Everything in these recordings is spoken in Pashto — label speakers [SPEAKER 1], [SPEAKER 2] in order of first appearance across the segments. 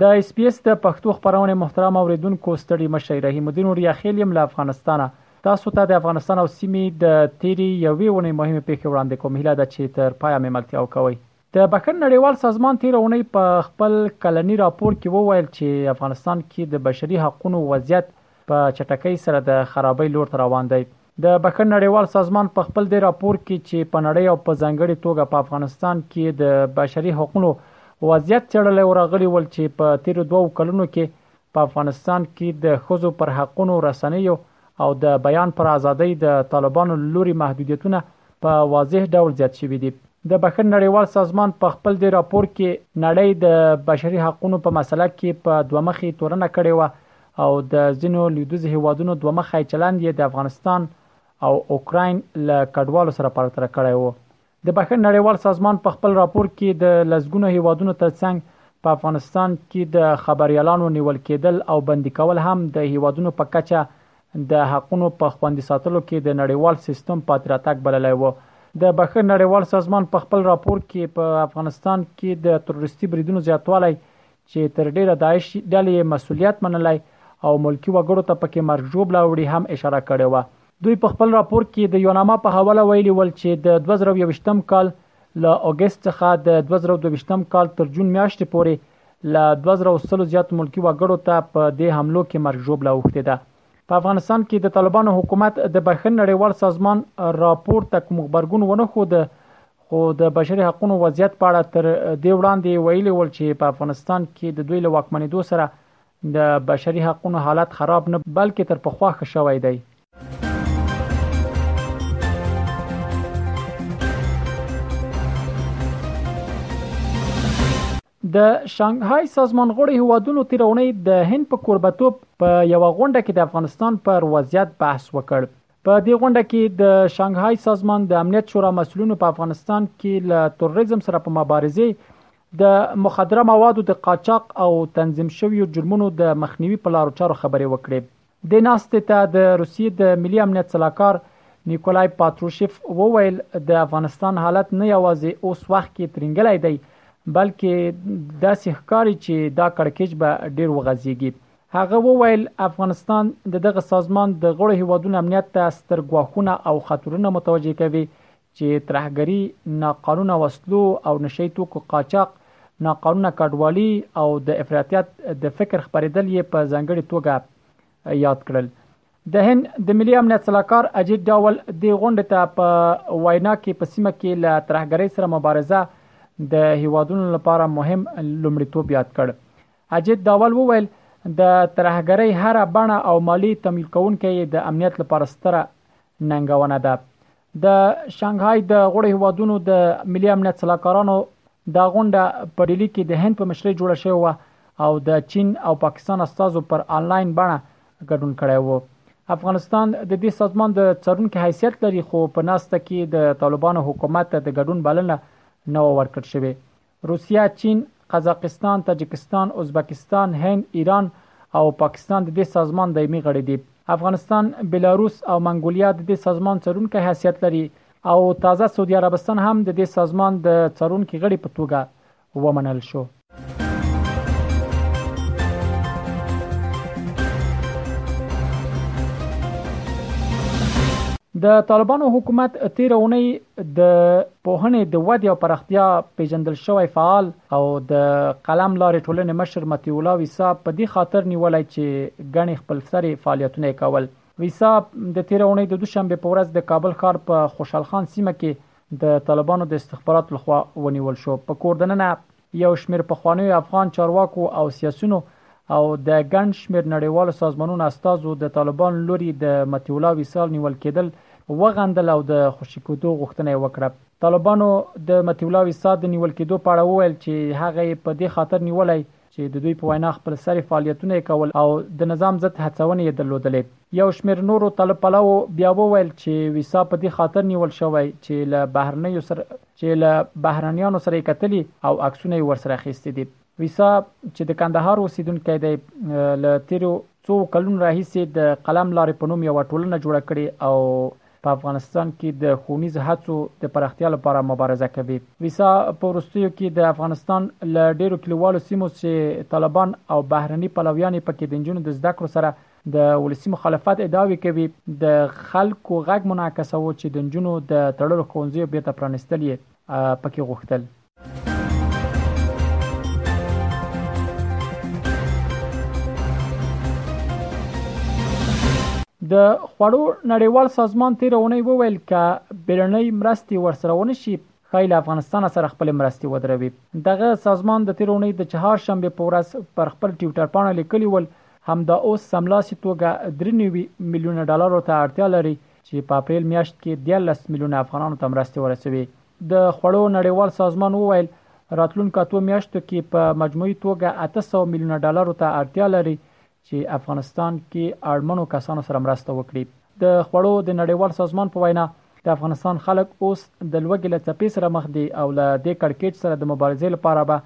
[SPEAKER 1] د اس بي اس د پښتو خپرونې محترام اوریدونکو ستړي مشئ رحیم الدین وړیا خیل یم له افغانستانه تاسو ته د افغانستان او سیمې د تیرې یوې اونۍ مهمې پیښې وړاندې کوم هیله ده چې تر پایه مې ملتیا وکوي د بښنې نړیوال سازمان تیره اونۍ په خپل کلني راپور کې وویل چې افغانستان کې د بشري حقونو وضعیت په چټکۍ سره د خرابۍ لور ته روان دی د بښنې نړیوال سازمان په خپل دې راپور کې چې په نړۍ او په ځانګړې توګه په افغانستان کې د بشري حقوقو وضعیت څېړلی او راغلي ول چې په تیرو دوو کلونو کې په افغانستان کې د ښځو پر حقونو رسنیو او د بیان پر ازادۍ د طالبانو لوري محدودیتونه په واضح ډول زیات شوي دي د بښنې نړیوال سازمان په خپل دې راپور کې نړۍ د بشري حقوقو په مسله کې په دوه مخي تورنه کړې و او د ځینو لویدیځ هیوادونو دوه مخی چلند یې د افغانستان او اوکراین له کډوالو سره پرتله کړی وو د بخښن نړیوال سازمان په خپل راپور کې د لسګونو هیوادونو ترڅنګ په افغانستان کې د خبريالانو نیول کېدل او بندي کول هم د هیوادونو په کچه د حقونو په خوندي ساتلو کې د نړیوال سیستم پاتراتک بللی وو د بخښن نړیوال سازمان په خپل راپور کې په افغانستان کې د تروریستي بریدونو زیاتوالی چې تر ډیره داعش ډلې یې مسولیت منلی او ملکی وګړو ته پکې مرګ ژوبله اوړي هم اشاره کړې وه دوی په خپل راپور کې د یوناما په حواله ویلي ول چې د 2021 کال له اګست څخه د 2022 کال تر جون میاشتې پورې له 2000 زیات ملکی وګړو ته په دې حملو کې مرګ ژوبله اوښتې ده په افغانستان کې د طالبانو حکومت د بشري نړیوال سازمان راپور ته کوم غبرګون ونه خوده خو د بشري حقوقو وضعیت په اړه تر دې وړاندې ویلي ول چې په افغانستان کې د دوی له واکمنېدو سره د بشري حقوقو حالت خراب نه بلکې تر پخوا ښه شوی دی د شانګهای سازمان غړو هیوادونو تیرونی د هند په کوربتوب په یو غونډه کې د افغانستان پر وضعیت بحث وکړ په دې غونډه کې د شانګهای سازمان د امنیت شورا مسولینو په افغانستان کې له تروریزم سره په مبارزه د مخدره موادو د قاچاق او تنظیم شویو جرمونو د مخنیوي په لارو چارو خبرې وکړې دې ناستې ته د روسیې د ملي امنیت سلاکار نیکولای پاتروشیف وویل د افغانستان حالت نه یوازې اوس وخت کې ترنګلای دی بلکې داسې ښکاري چې دا کړکېچ به ډیر وغځيږي هغه وویل افغانستان د دغه سازمان د غړو هیوادونو امنیت ته ستر ګواښونه او خطرونه متوجه کوي چې ترهګري، ناقانونه وسلو او نشه يي توکو قاچاق، ناقانونه کډوالي او د افراطیت د فکر خپرېدل یې په ځانګړې توګه یاد کړل. د هند د ملي امنیت سلاکار اجیت ډاول دې غونډې ته په وینا کې په سیمه کې له ترهګرۍ سره مبارزه د هېوادونو لپاره مهم لومړیتوب یاد کړ. اجیت ډاول وویل، د ترهګرۍ هره بڼه او مالي تمویل کوونکی یې د امنیت لپاره ستره ننګونه ده. د شانګهای د غړو هیوادونو د ملي امنیت سلاکارانو دا غونډه په ډیلی کې د هند په مشرۍ جوړه شوې و او د چین او پاکستان استادو پر انلاین بڼه ګډون کړی وو افغانستان د دې سازمان د څارونکو حیثیت لري خو په ناسته کې د طالبانو حکومت ته د ګډون بلنه نه ورکړ شوې روسیه، چین، قزاقستان، تاجکستان، ازبکستان، هند، ایران او پاکستان د دې سازمان دایمي غړي دي. افغانستان، بلاروس او منګولیا د دې سازمان څارونکی حیثیت لري او تازه سعودي عربستان هم د دې سازمان د څارونکي غړي په توګه ومنل شو. د طالبانو حکومت تېره اونۍ د پوهنې د ودې او پراختیا پیژندل شوی فعال او د قلم لارې ټولنې مشر مطیع الله ویسا په دې خاطر نیولی چې ګڼې خپل سرې فعالیتونه یې کول. ویسا د تیر اونۍ د دوشنبې په ورځ د کابل ښار په خوشحال خان سیمه کې د طالبانو د استخباراتو لخوا ونیول شو. په کور دننه یو شمېر پخوانیو افغان چارواکو او سیاسیونو او د ګڼ شمېر نړیوالو سازمانونو استازو د طالبان لوري د مطیع الله وصال نیول کېدل وغندل او د خوشي کېدو غوښتنه یې وکړه. طالبانو د مطیع الله وصال د نیول کېدو په اړه وویل چې هغه یې په دې خاطر نیولی چې د دوی په وینا خپلسري فعالیتونه یې کول او د نظام ضد هڅونې یې درلودلې. یو شمېر نورو طالب پلوو بیا وویل چې وصال په دې خاطر نیول شوی چې له بهرنیو سره چې له بهرنیانو سره یې کتلي او عکسونه یې ورسره اخیستي دي. ویسا چې د کندهار اوسیدونکی دی، له تیرو څو کلونو راهیسې د قلم لارې په نوم یوه ټولنه جوړه کړې او په افغانستان کې د ښوونیزو هڅو د پراختیا لپاره مبارزه کوي. ویسا په وروستیو کې د افغانستان له ډیرو کلیوالو سیمو چې طالبان او بهرني پلویان یې پکې د نجونو د زده کړو سره د ولسي مخالفت ادعاوې کوي، د خلکو غږ منعکسوو چې د نجونو د تړلو ښوونځیو بیرته پرانیستل یې پکې غوښتل. د خوړو نړیوال سازمان تېره اونۍ وویل، که بیړنۍ مرستې ورسره ونه شي، ښايي له افغانستان سره خپلې مرستې ودروي. دغه سازمان د تېرې اونۍ د چهارشنبې په ورځ پر خپل ټویټر پاڼه لیکلي ول، همدا اوس سملاسي توګه درې نوي میلیونه ډالرو ته اړتیا لري چې په اپریل میاشت کې دیارلس میلیونه افغانانو ته مرستې ورسوي. د خوړو نړیوال سازمان وویل، راتلونکو اتو میاشتو کې په مجموعي توګه اته سوه میلیونه ډالرو ته اړتیا لري چې افغانستان کې اړمنو کسانو سره مرسته وکړي. د خوړو د نړیوال سازمان په وینا، د افغانستان خلک اوس د لوږې له څپې سره مخ دي او له دې کړکېچ سره د مبارزې لپاره به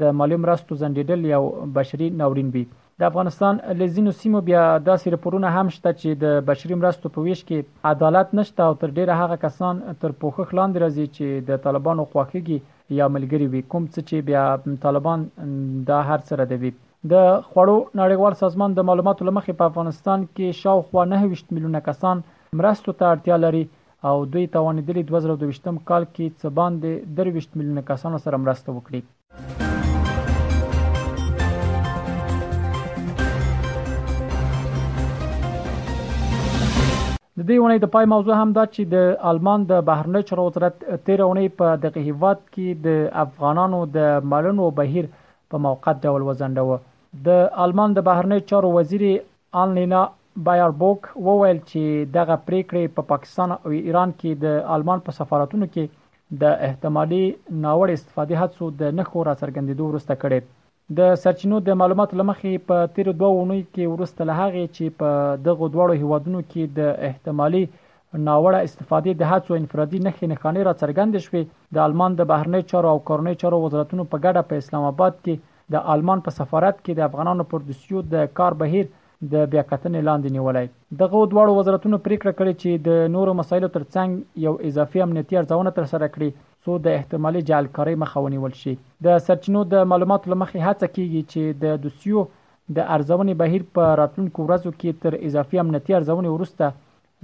[SPEAKER 1] د مالي مرستو ځنډېدل یو بشري ناورین وي. د افغانستان له ځینو سیمو بیا داسې رپورونه هم شته چې د بشري مرستو په وېش کې عدالت نشته او تر ډېره هغه کسان تر پوښښ لاندې راځي چې د طالبانو خواخېږي یا ملګري وي، کوم څه چې بیا طالبان دا هر څه ردوي. د خوړو نړیوال سازمان د معلوماتو له مخې په افغانستان کې شاوخوا نهه ویشت میلیونه کسان مرستو ته اړتیا لري او دوی توانیدلي دوه زره او دویشتم کال کې څه باندې درویشت میلیونه کسانو سره مرسته وکړي. د دې اونۍ د پای موضوع هم دا چې د آلمان د بهرنیو چارو وزارت تیر اونۍ په دغه هیواد کې د افغانانو د مړنو بهیر په موقت ډول وځنډوه د آلمان د بهرنیو چارو وزیر آنلینا بایاربوک وویل چې دغه پریکړې په پاکستان او ایران کې د آلمان په سفارتونو کې د احتمالي ناوړې استفادې هڅو د نښو راڅرګندېدو وروسته کړې. د سرچینو د معلوماتو لمخې په تیرو دوه اونیو کې وروسته له هغې چې په دغو دواړو هیوادونو کې د احتمالي ناوړه استفادې د هڅو انفرادي نښې نښانې راڅرګندې شوې، د آلمان د بهرنیو چارو او کورنیو چارو وزارتونو په ګډه په اسلام آباد کې د آلمان په سفارت کې د افغانانو پر دوسیو د کار بهیر د بیاکتنې لاندې نیولی. دغو دواړو وزارتونو پریکړه کړې چې د نورو مسایلو تر څنګ یو اضافي امنیتي ارزونه ترسره کړي څو د احتمالي جعلکارۍ مخه ونیول شي. د سرچینو د معلوماتو له مخې هڅه کیږي چې د دوسیو د ارزونې بهیر په راتلونکو ورځو کې تر اضافي امنیتي ارزونې وروسته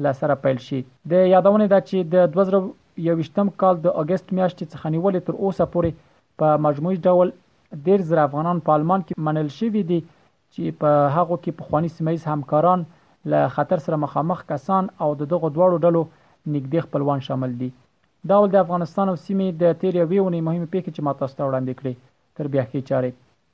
[SPEAKER 1] له سره پیل شي. د یادونې ده چې د دوه زره یوویشتم کال د اګست میاشتې څخه نیولې تر اوسه پورې په مجموعي ډول دېرش زره افغانان په آلمان کې منل شوي دي چې په هغو کې پخواني سیمه ییز همکاران، له خطر سره مخامخ کسان او د دغو دواړو ډلو نږدې خپلوان شامل دي. دا ول د افغانستان او سیمې د تېرې یوې اونۍ مهمې پېښې چې ما تاسو ته وړاندې کړې. تر بیا ښې چارې.